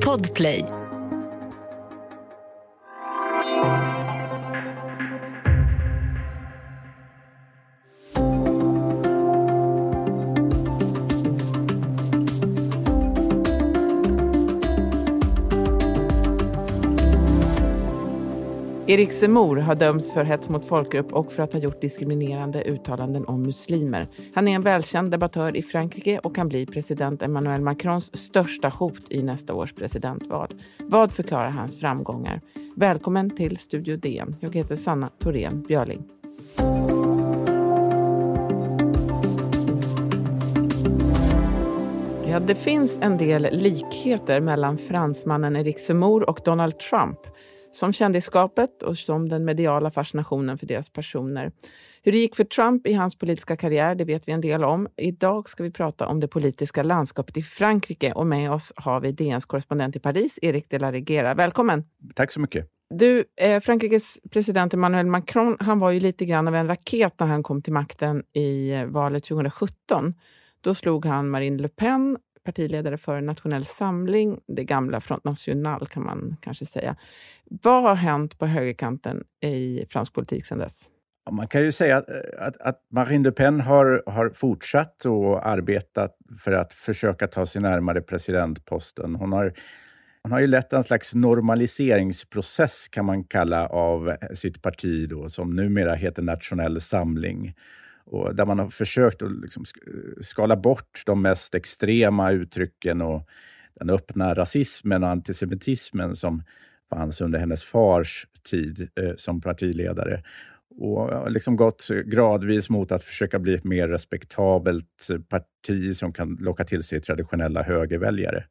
Podplay. Erik Semor har dömts för hets mot folkgrupp och för att ha gjort diskriminerande uttalanden om muslimer. Han är en välkänd debattör i Frankrike och kan bli president Emmanuel Macrons största hot i nästa års presidentval. Vad förklarar hans framgångar? Välkommen till Studio DN. Jag heter Sanna Thorén Björling. Ja, det finns en del likheter mellan fransmannen Erik Zemmour och Donald Trump som kändisskapet och som den mediala fascinationen för deras personer. Hur det gick för Trump i hans politiska karriär, det vet vi en del om. Idag ska vi prata om det politiska landskapet i Frankrike och med oss har vi DNs korrespondent i Paris, Erik de la Regera. Välkommen! Tack så mycket. Du, eh, Frankrikes president Emmanuel Macron, han var ju lite grann av en raket när han kom till makten i eh, valet 2017. Då slog han Marine Le Pen partiledare för Nationell Samling, det gamla Front National kan man kanske säga. Vad har hänt på högerkanten i fransk politik sedan dess? Man kan ju säga att, att, att, Marine Le Pen har, har fortsatt och arbetat för att försöka ta sig närmare presidentposten. Hon har, hon har ju lett en slags normaliseringsprocess, kan man kalla, av sitt parti då, som numera heter Nationell Samling och där man har försökt att liksom eh, skala bort de mest extrema uttrycken och den öppna rasismen och antisemitismen som fanns under hennes fars tid eh, som partiledare. Och liksom gått gradvis mot att försöka bli ett mer respektabelt parti som kan locka till sig traditionella högerväljare.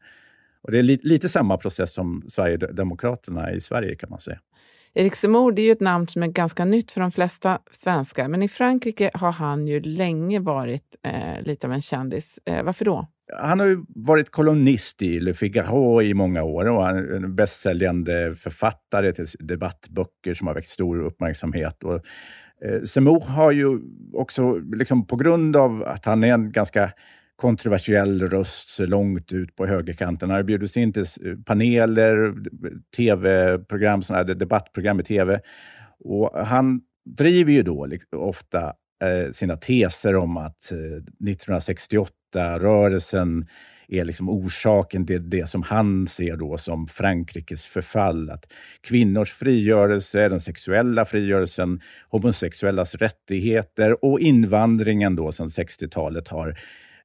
Och det är li lite samma process som Sverigedemokraterna i Sverige kan man säga. Erik Zemmour är ju ett namn som är ganska nytt för de flesta svenskar, men i Frankrike har han ju länge varit eh, lite av en kändis. Eh, varför då? Han har ju varit kolumnist i Le Figaro i många år och han är en bästsäljande författare till debattböcker som har väckt stor uppmärksamhet. Och, eh, Zemmour har ju också, liksom på grund av att han är en ganska kontroversiell röst långt ut på högerkanten. Han har bjudits in till paneler, tv-program, debattprogram i tv. Och han driver ju då ofta eh, sina teser om att eh, 1968-rörelsen är liksom orsaken till det som han ser då som Frankrikes förfall. Att kvinnors frigörelse, den sexuella frigörelsen, homosexuellas rättigheter och invandringen då sedan 60-talet har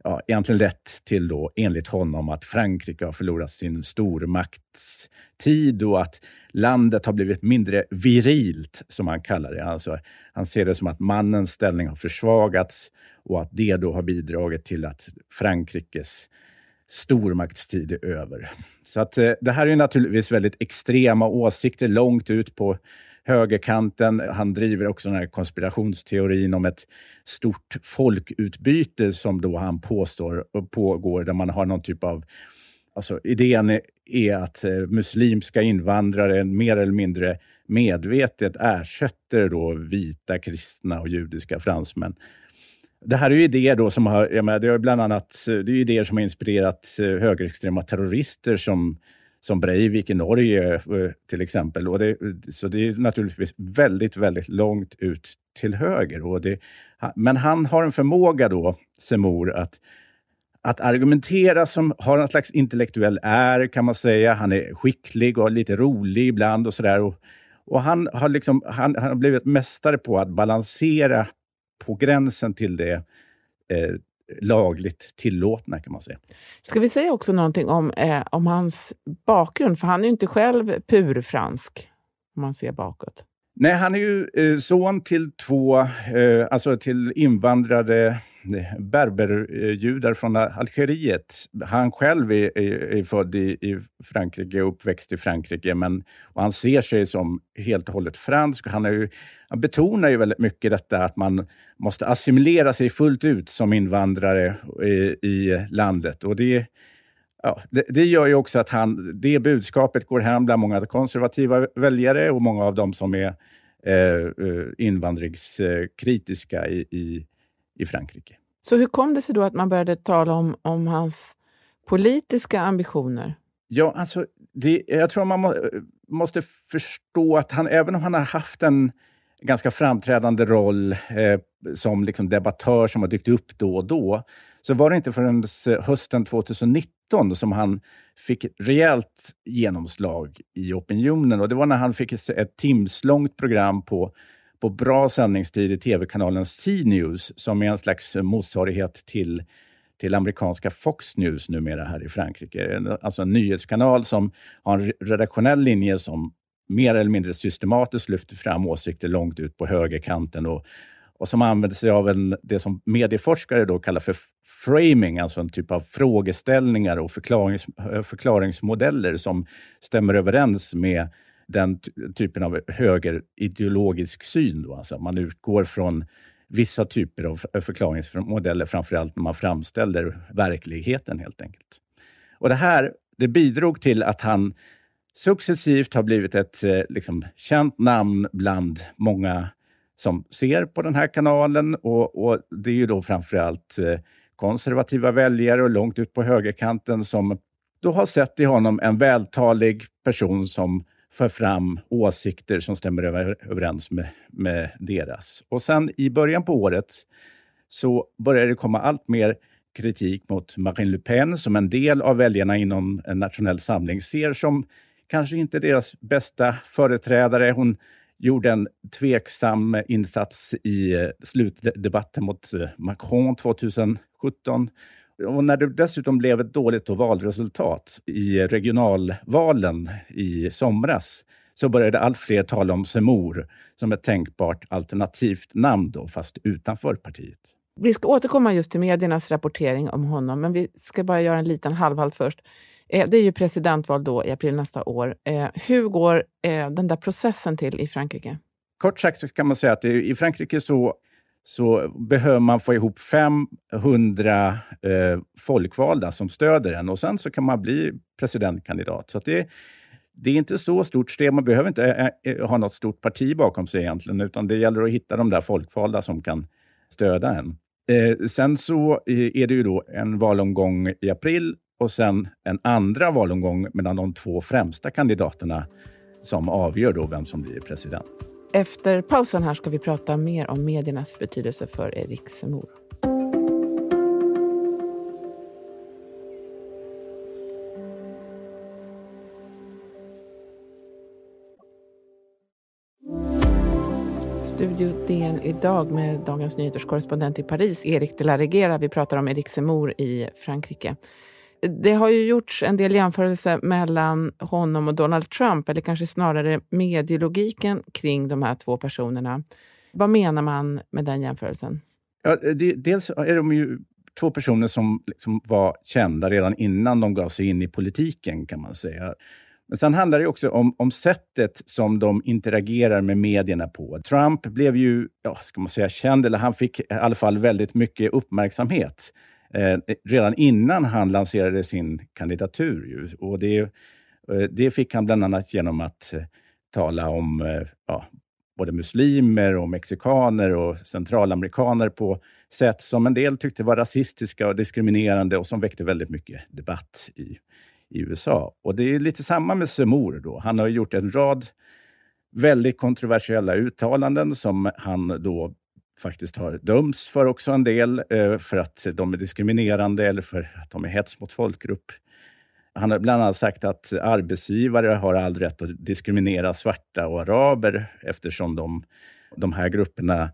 ja, egentligen lett till, då, enligt honom, att Frankrike har förlorat sin stormaktstid och att landet har blivit mindre virilt, som han kallar det. Alltså, han ser det som att mannens ställning har försvagats och att det då har bidragit till att Frankrikes stormaktstid är över. Så att, eh, det här är naturligtvis väldigt extrema åsikter långt ut på högerkanten. Han driver också den här konspirationsteorin om ett stort folkutbyte som då han påstår pågår, där man har någon typ av Alltså, idén är att eh, muslimska invandrare mer eller mindre medvetet ersätter då vita kristna och judiska fransmän. Det här är ju idéer då som har, jag menar, det är bland annat det är idéer som har inspirerat eh, högerextrema terrorister som som Breivik i Norge eh, till exempel. Och det, så det är naturligtvis väldigt, väldigt långt ut till höger. Och det, men han har en förmåga då, Semor, att, att argumentera som har en slags intellektuell är, kan man säga. Han är skicklig och lite rolig ibland och sådär. Och, och han, har liksom, han, han har blivit mästare på att balansera på gränsen till det eh, lagligt tillåtna kan man säga. Ska vi säga också någonting om, eh, om hans bakgrund? För han är ju inte själv purfransk, om man ser bakåt. Nej, han är ju eh, son till två, eh, alltså till invandrade eh, berberjudar från Algeriet. Han själv är, är, är född i, i, Frankrike och uppväxt i Frankrike, men han ser sig som helt och hållet fransk. Han, är ju, han betonar ju väldigt mycket detta att man måste assimilera sig fullt ut som invandrare i, i landet. Och det Ja, det, det, gör ju också att han, det budskapet går hem bland många konservativa väljare och många av dem som är eh, eh, invandringskritiska i, i, i Frankrike. Så hur kom det sig då att man började tala om, om hans politiska ambitioner? Ja, alltså, det, jag tror man må, måste förstå att han, även om han har haft en ganska framträdande roll eh, som liksom debattör som har dykt upp då och då, så var det inte förrän hösten 2019 som han fick rejält genomslag i opinionen. Och Det var när han fick ett timslångt program på, på bra sändningstid i tv-kanalen C-News, som är en slags motsvarighet till till amerikanska Fox News numera här i Frankrike. Alltså en nyhetskanal som har en redaktionell linje som mer eller mindre systematiskt lyfter fram åsikter långt ut på högerkanten och, och som använder sig av en, det som medieforskare då kallar för framing, alltså en typ av frågeställningar och förklarings, eh, förklaringsmodeller som stämmer överens med den typen av högerideologisk syn. Då. Alltså man utgår från vissa typer av förklaringsmodeller, framförallt när man framställer verkligheten helt enkelt. Och Det här det bidrog till att han successivt har blivit ett eh, liksom, känt namn bland många som ser på den här kanalen. Och, och Det är ju då framförallt eh, konservativa väljare och långt ut på högerkanten som då har sett i honom en vältalig person som för fram åsikter som stämmer överens med, med deras. Och sen i början på året så började det komma allt mer kritik mot Marine Le Pen som en del av väljarna inom en nationell samling ser som kanske inte deras bästa företrädare. Hon gjorde en tveksam insats i eh, slutdebatten mot eh, Macron 2017 och när det dessutom blev ett dåligt valresultat i regionalvalen i somras så började allt fler tala om Semor som ett tänkbart alternativt namn, då, fast utanför partiet. Vi ska återkomma just till mediernas rapportering om honom, men vi ska bara göra en liten halvhalt först. Eh, det är ju presidentval då i april nästa år. Eh, hur går eh, den där processen till i Frankrike? Kort sagt så kan man säga att i Frankrike så så behöver man få ihop 500 eh, folkvalda som stöder en och sen så kan man bli presidentkandidat. Så det, det är inte så stort steg. Man behöver inte ha något stort parti bakom sig egentligen, utan det gäller att hitta de där folkvalda som kan stödja en. Eh, sen så är det ju då en valomgång i april och sen en andra valomgång mellan de två främsta kandidaterna som avgör då vem som blir president. Efter pausen här ska vi prata mer om mediernas betydelse för Erik Semor. Studio DN idag med Dagens Nyheters korrespondent i Paris, Erik de la Regera. Vi pratar om Erik Zemmour i Frankrike det har ju gjorts en del jämförelser mellan honom och Donald Trump, eller kanske snarare medielogiken kring de här två personerna. Vad menar man med den jämförelsen? Ja, det, dels är de ju två personer som liksom var kända redan innan de gav sig in i politiken, kan man säga. Men sen handlar det också om, om sättet som de interagerar med medierna på. Trump blev ju, ja, ska man säga, känd, eller han fick i alla fall väldigt mycket uppmärksamhet Eh, redan innan han lanserade sin kandidatur. Ju. Och det, eh, det fick han bland annat genom att eh, tala om ja, både muslimer och mexikaner och centralamerikaner på sätt som en del tyckte var rasistiska och diskriminerande och som väckte väldigt mycket debatt i, i USA. Och Det är lite samma med Semur. Då. Han har gjort en rad väldigt kontroversiella uttalanden som han då faktiskt har dömts för också en del, eh, för att de är diskriminerande eller för att de är hets mot folkgrupp. Han har bland annat sagt att arbetsgivare har all rätt att diskriminera svarta och araber eftersom de, de här grupperna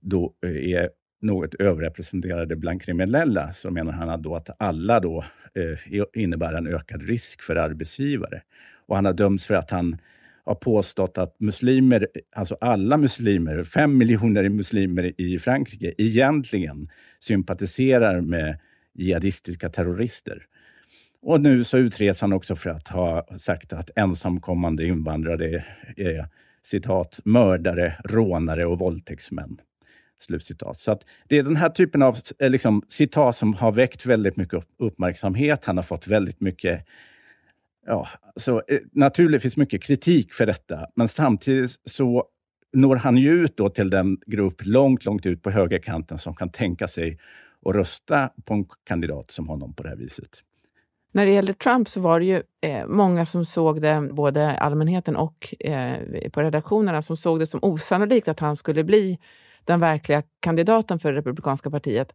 då eh, är något överrepresenterade bland kriminella, så menar han då att alla då eh, innebär en ökad risk för arbetsgivare. Och han har dömts för att han har påstått att muslimer, alltså alla muslimer, fem miljoner muslimer i Frankrike, egentligen sympatiserar med jihadistiska terrorister. Och nu så utreds han också för att ha sagt att ensamkommande invandrare är citat, mördare, rånare och våldtäktsmän. Slutcitat. Så att det är den här typen av eh, liksom, citat som har väckt väldigt mycket uppmärksamhet. Han har fått väldigt mycket ja, så, eh, naturligtvis mycket kritik för detta, men samtidigt så når han ju ut då till den grupp långt, långt ut på högerkanten som kan tänka sig att rösta på en kandidat som honom på det här viset. När det gällde Trump så var det ju eh, många som såg det, både allmänheten och eh, på redaktionerna, som såg det som osannolikt att han skulle bli den verkliga kandidaten för det Republikanska partiet.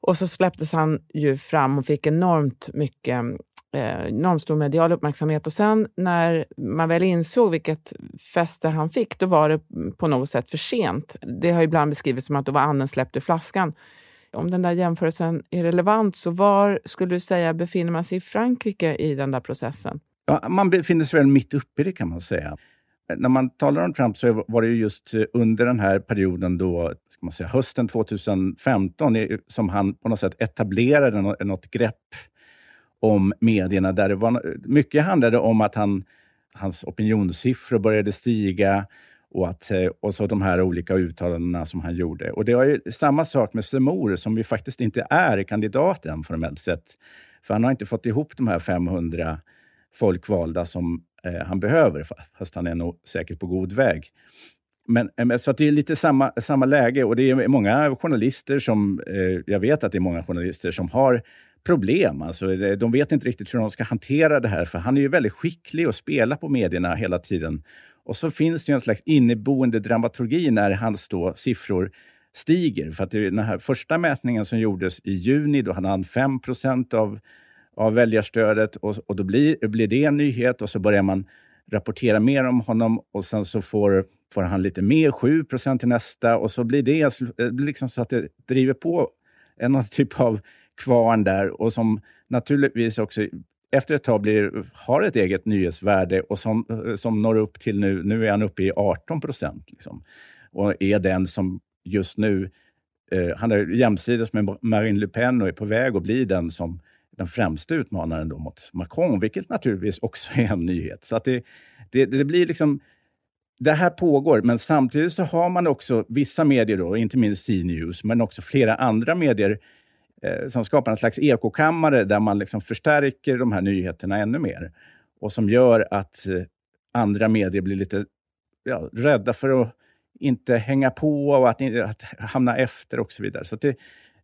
Och så släpptes han ju fram och fick enormt mycket eh, enormt stor medial uppmärksamhet. Och sen när man väl insåg vilket fäste han fick, då var det på något sätt för sent. Det har ibland beskrivits som att då var anden släppt ur flaskan. Om den där jämförelsen är relevant, så var skulle du säga befinner man sig i Frankrike i den där processen? Ja, man befinner sig väl mitt uppe i det kan man säga. När man talar om Trump så var det just eh, under den här perioden då, ska man säga, hösten 2015 som han på något sätt etablerade något grepp om medierna. Där det var, mycket handlade om att han, hans opinionssiffror började stiga och, att, eh, och så de här olika uttalandena som han gjorde. Och det var ju samma sak med Semor, som ju faktiskt inte är kandidaten formellt sett. För han har inte fått ihop de här 500 folkvalda som eh, han behöver, fast han är nog säkert på god väg. Eh, men, så att det är lite samma, samma läge och det är många journalister som, eh, jag vet att det är många journalister som har problem. Alltså, de vet inte riktigt hur de ska hantera det här, för han är ju väldigt skicklig och spelar på medierna hela tiden. Och så finns det en slags inneboende dramaturgi när hans då siffror stiger. För att den här första mätningen som gjordes i juni, då hade han 5 av, av väljarstödet och, och då blir, blir det en nyhet och så börjar man rapportera mer om honom och sen så får, får han lite mer, 7% till nästa och så blir det eh, liksom så att det driver på en typ av kvarn där och som naturligtvis också efter ett tag blir, har ett eget nyhetsvärde och som, som når upp till nu, nu är han uppe i 18 procent. Liksom. Och är den som just nu, eh, han är jämsides med Marine Le Pen och är på väg att bli den som den främsta utmanaren då mot Macron, vilket naturligtvis också är en nyhet. Så att det, det, det blir liksom det här pågår, men samtidigt så har man också vissa medier, då, inte minst C-News, men också flera andra medier eh, Eh, som skapar en slags ekokammare där man liksom förstärker de här nyheterna ännu mer. Och som gör att eh, andra medier blir lite ja, rädda för att inte hänga på och att, att hamna efter och så vidare. Så det,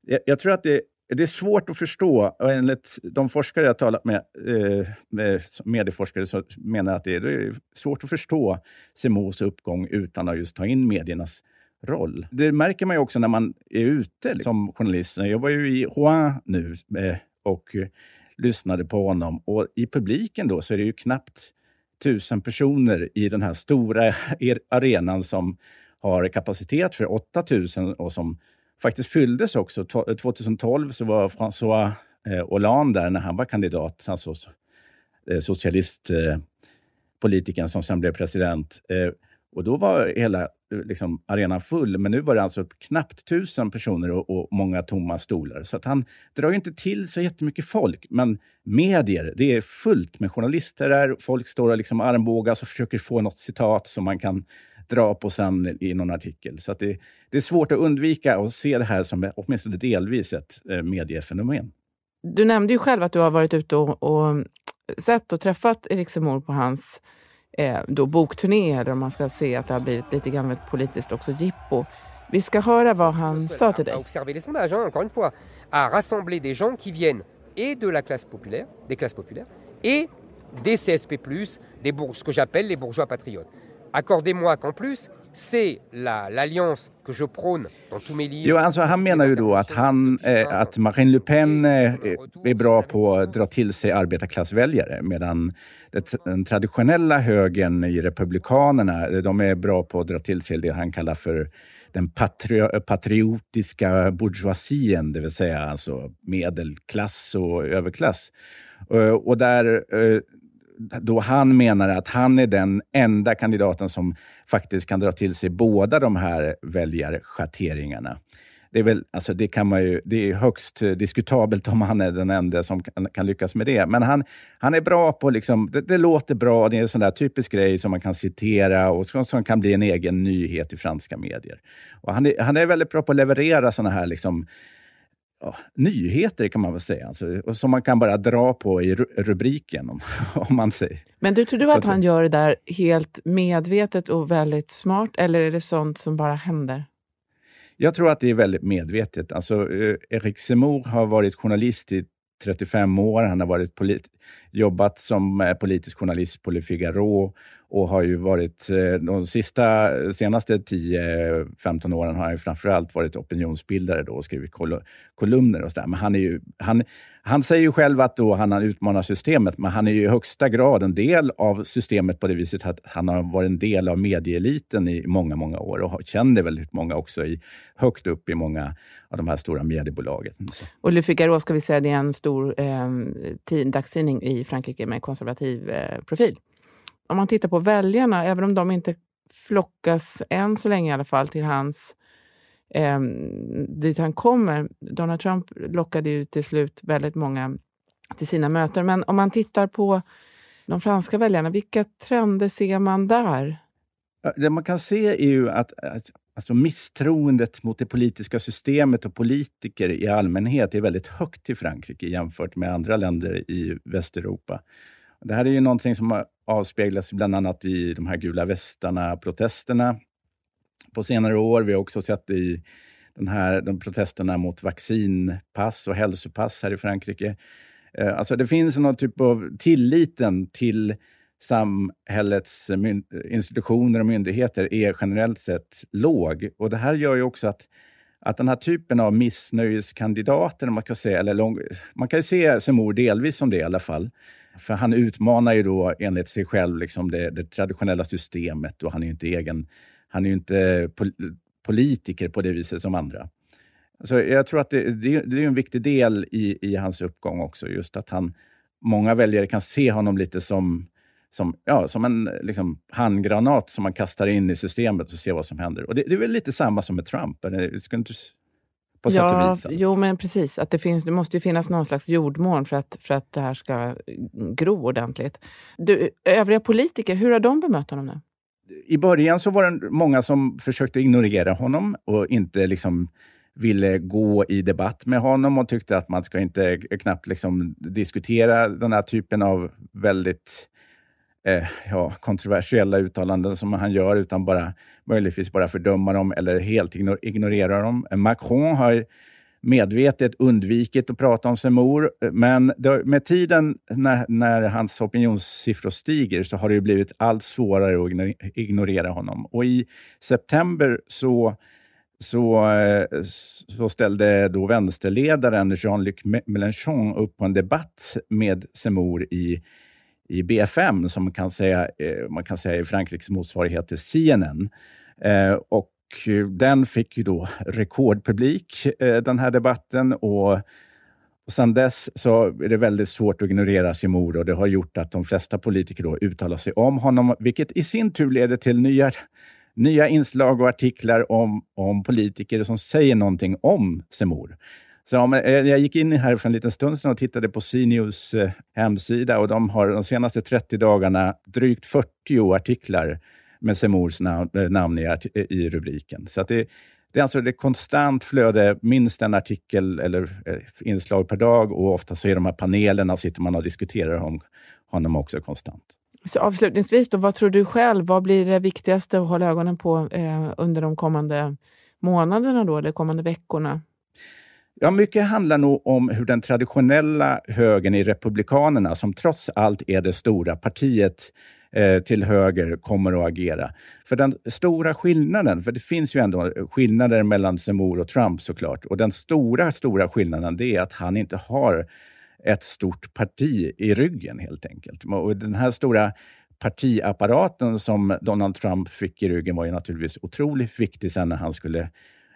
jag, jag, tror att det, det är svårt att förstå. Och enligt de forskare jag talat med, eh, med medieforskare, så menar att det är, det är svårt att förstå Semos uppgång utan att just ta in mediernas roll. Det märker man ju också när man är ute liksom, som journalist. Jag var ju i Rouen nu eh, och eh, lyssnade på honom och i publiken då så är det ju knappt tusen personer i den här stora arenan som har kapacitet för 8000 och som faktiskt fylldes också. 2012 eh, så var François Hollande där när han var kandidat, alltså socialistpolitikern som sen blev president. Och då var hela liksom, arenan full, men nu var det alltså knappt tusen personer och, och många tomma stolar. Så att han drar inte till så jättemycket folk. Men medier, det är fullt med journalister där. Folk står och liksom armbågas och försöker få något citat som man kan dra på sen i någon artikel. Så det, det, är svårt att undvika att se det här som åtminstone delvis ett eh, mediefenomen. Du nämnde ju själv att du har varit ute och, och sett och träffat Erik Zemmour på hans eh, då bokturné, där man ska se att det har blivit lite grann ett politiskt också jippo. Vi ska höra vad han sa till dig. observer les sondages, hein, encore une fois, à rassembler des gens qui viennent et de la classe populaire, des classes populaires, et des CSP+, des ce que j'appelle les bourgeois patriotes. Accordez-moi qu'en plus, c'est l'alliance la, que je prône dans tous mes livres. Jo, alltså han menar ju då att, han, eh, att Marine Le Pen eh, är bra på att dra till sig arbetarklassväljare medan den traditionella högern i Republikanerna, de är bra på att dra till sig det han kallar för den patri patriotiska bourgeoisien, det vill säga alltså medelklass och överklass. Eh, och där eh, då han menar att han är den enda kandidaten som faktiskt kan dra till sig båda de här väljarschatteringarna. Det är, väl, alltså det, kan man ju, det är högst diskutabelt om han är den enda som kan, kan lyckas med det. Men han, han är bra på, liksom, det, det låter bra, det är en sån där typisk grej som man kan citera och som, som kan bli en egen nyhet i franska medier. Och han, är, han är väldigt bra på att leverera såna här liksom, ja, nyheter kan man väl säga, alltså, som man kan bara dra på i rubriken. Om, om man säger. Men du, tror du att, att han gör det där helt medvetet och väldigt smart, eller är det sånt som bara händer? Jag tror att det är väldigt medvetet. Alltså, eh, Erik Zemmour har varit journalist i 35 år. Han har varit jobbat som eh, politisk journalist på Le Figaro och har ju varit, eh, de sista, senaste 10-15 åren har han ju framförallt varit opinionsbildare då och skrivit kol kolumner och sådär. Men han, är ju, han, han säger ju själv att då han utmanar systemet, men han är ju i högsta grad en del av systemet på det viset att han har varit en del av medieeliten i många, många år och känner väldigt många också i, högt upp i många av de här stora mediebolagen. Och Le Figaro, ska vi säga, det är en stor eh, dagstidning i Frankrike med konservativ eh, profil om man tittar på väljarna, även om de inte flockas, än så länge i alla fall, till hans eh, dit han kommer. Donald Trump lockade ju till slut väldigt många till sina möten. Men om man tittar på de franska väljarna, vilka trender ser man där? Det man kan se är ju att alltså misstroendet mot det politiska systemet och politiker i allmänhet är väldigt högt i Frankrike jämfört med andra länder i Västeuropa. Det här är ju någonting som avspeglas bland annat i de här gula västarna-protesterna på senare år. Vi har också sett det i den här, de protesterna mot vaccinpass och hälsopass här i Frankrike. Eh, alltså det finns någon typ av tilliten till samhällets institutioner och myndigheter är generellt sett låg. Och Det här gör ju också att, att den här typen av missnöjeskandidater, man kan säga, eller lång, man kan se Zemmour delvis som det i alla fall, för han utmanar ju då enligt sig själv liksom det, det traditionella systemet och han är ju inte egen, han är inte pol politiker på det viset som andra. Så jag tror att det, det, det är en viktig del i, i hans uppgång också, just att han, många väljare kan se honom lite som, som, ja, som en liksom, handgranat som man kastar in i systemet och ser vad som händer. Och Det, det är väl lite samma som med Trump? Eller, skulle inte på sätt ja, och vis. Jo, men precis. Att det, finns, det måste ju finnas någon slags jordmån för att, för att det här ska gro ordentligt. Du, övriga politiker, hur har de bemött honom nu? I början så var det många som försökte ignorera honom och inte liksom ville gå i debatt med honom och tyckte att man ska inte knappt liksom diskutera den här typen av väldigt eh, ja, kontroversiella uttalanden som han gör, utan bara möjligtvis bara fördöma dem eller helt ignorera dem. Macron har medvetet undvikit att prata om Semor, men det, med tiden när, när hans opinionssiffror stiger så har det blivit allt svårare att ignorera honom. Och i september så så, eh, så ställde då vänsterledaren Jean-Luc Mélenchon upp på en debatt med Semor i i BFM, som man kan säga, eh, man kan säga är Frankrikes motsvarighet till CNN. Eh, och eh, den fick ju då rekordpublik, eh, den här debatten. Och, och sen dess så är det väldigt svårt att ignorera Simor och det har gjort att de flesta politiker då uttalar sig om honom, vilket i sin tur leder till nya, nya inslag och artiklar om, om politiker som säger någonting om Semor. Så eh, jag gick in här för en liten stund sedan och tittade på CNews eh, hemsida och de har de senaste 30 dagarna drygt 40 artiklar med Semors namn, eh, namn i, i, rubriken. Så det, det är alltså det konstant flöde, minst en artikel eller eh, inslag per dag och ofta så är de här panelerna sitter man och diskuterar om honom också konstant. Så avslutningsvis, då, vad tror du själv? Vad blir det viktigaste att hålla ögonen på eh, under de kommande månaderna då, eller kommande veckorna? Ja, mycket handlar nog om hur den traditionella högern i Republikanerna, som trots allt är det stora partiet eh, till höger, kommer att agera. För den stora skillnaden, för det finns ju ändå skillnader mellan Zemmour och Trump såklart, och den stora, stora skillnaden det är att han inte har ett stort parti i ryggen helt enkelt. Och den här stora partiapparaten som Donald Trump fick i ryggen var ju naturligtvis otroligt viktig sen när han skulle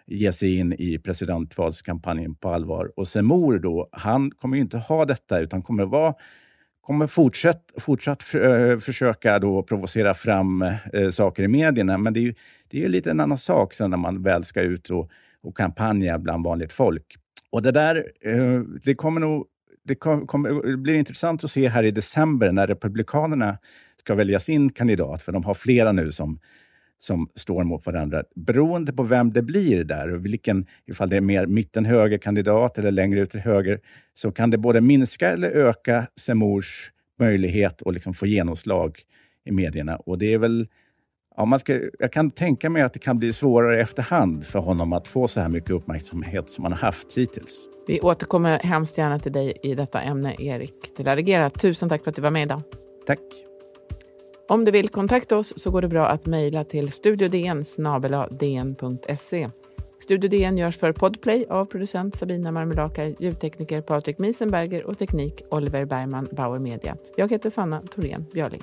ge sig in i presidentvalskampanjen på allvar. Och Semor då, han kommer inte ha detta utan kommer vara kommer fortsatt, fortsatt för, eh, försöka då provocera fram eh, saker i medierna. Men det är ju det är lite en annan sak sen när man väl ska ut och, och kampanja bland vanligt folk. Och det där, eh, det kommer nog det, kom, kommer, det blir intressant att se här i december när Republikanerna ska välja sin kandidat, för de har flera nu som som står mot varandra. Beroende på vem det blir där och vilken, ifall det är mer mitten-höger-kandidat eller längre ut till höger, så kan det både minska eller öka Semors möjlighet att liksom få genomslag i medierna. Och det är väl Ja, man ska, jag kan tänka mig att det kan bli svårare efterhand för honom att få så här mycket uppmärksamhet som han har haft hittills. Vi återkommer hemskt gärna till dig i detta ämne, Erik de la Regera. Tusen tack för att du var med idag. Tack. Om du vill kontakta oss så går det bra att mejla till studiodn dn.se. Studio DN görs för Podplay av producent Sabina Marmelaka, ljudtekniker Patrik Miesenberger och teknik Oliver Bergman, Bauer Media. Jag heter Sanna Thorén Björling.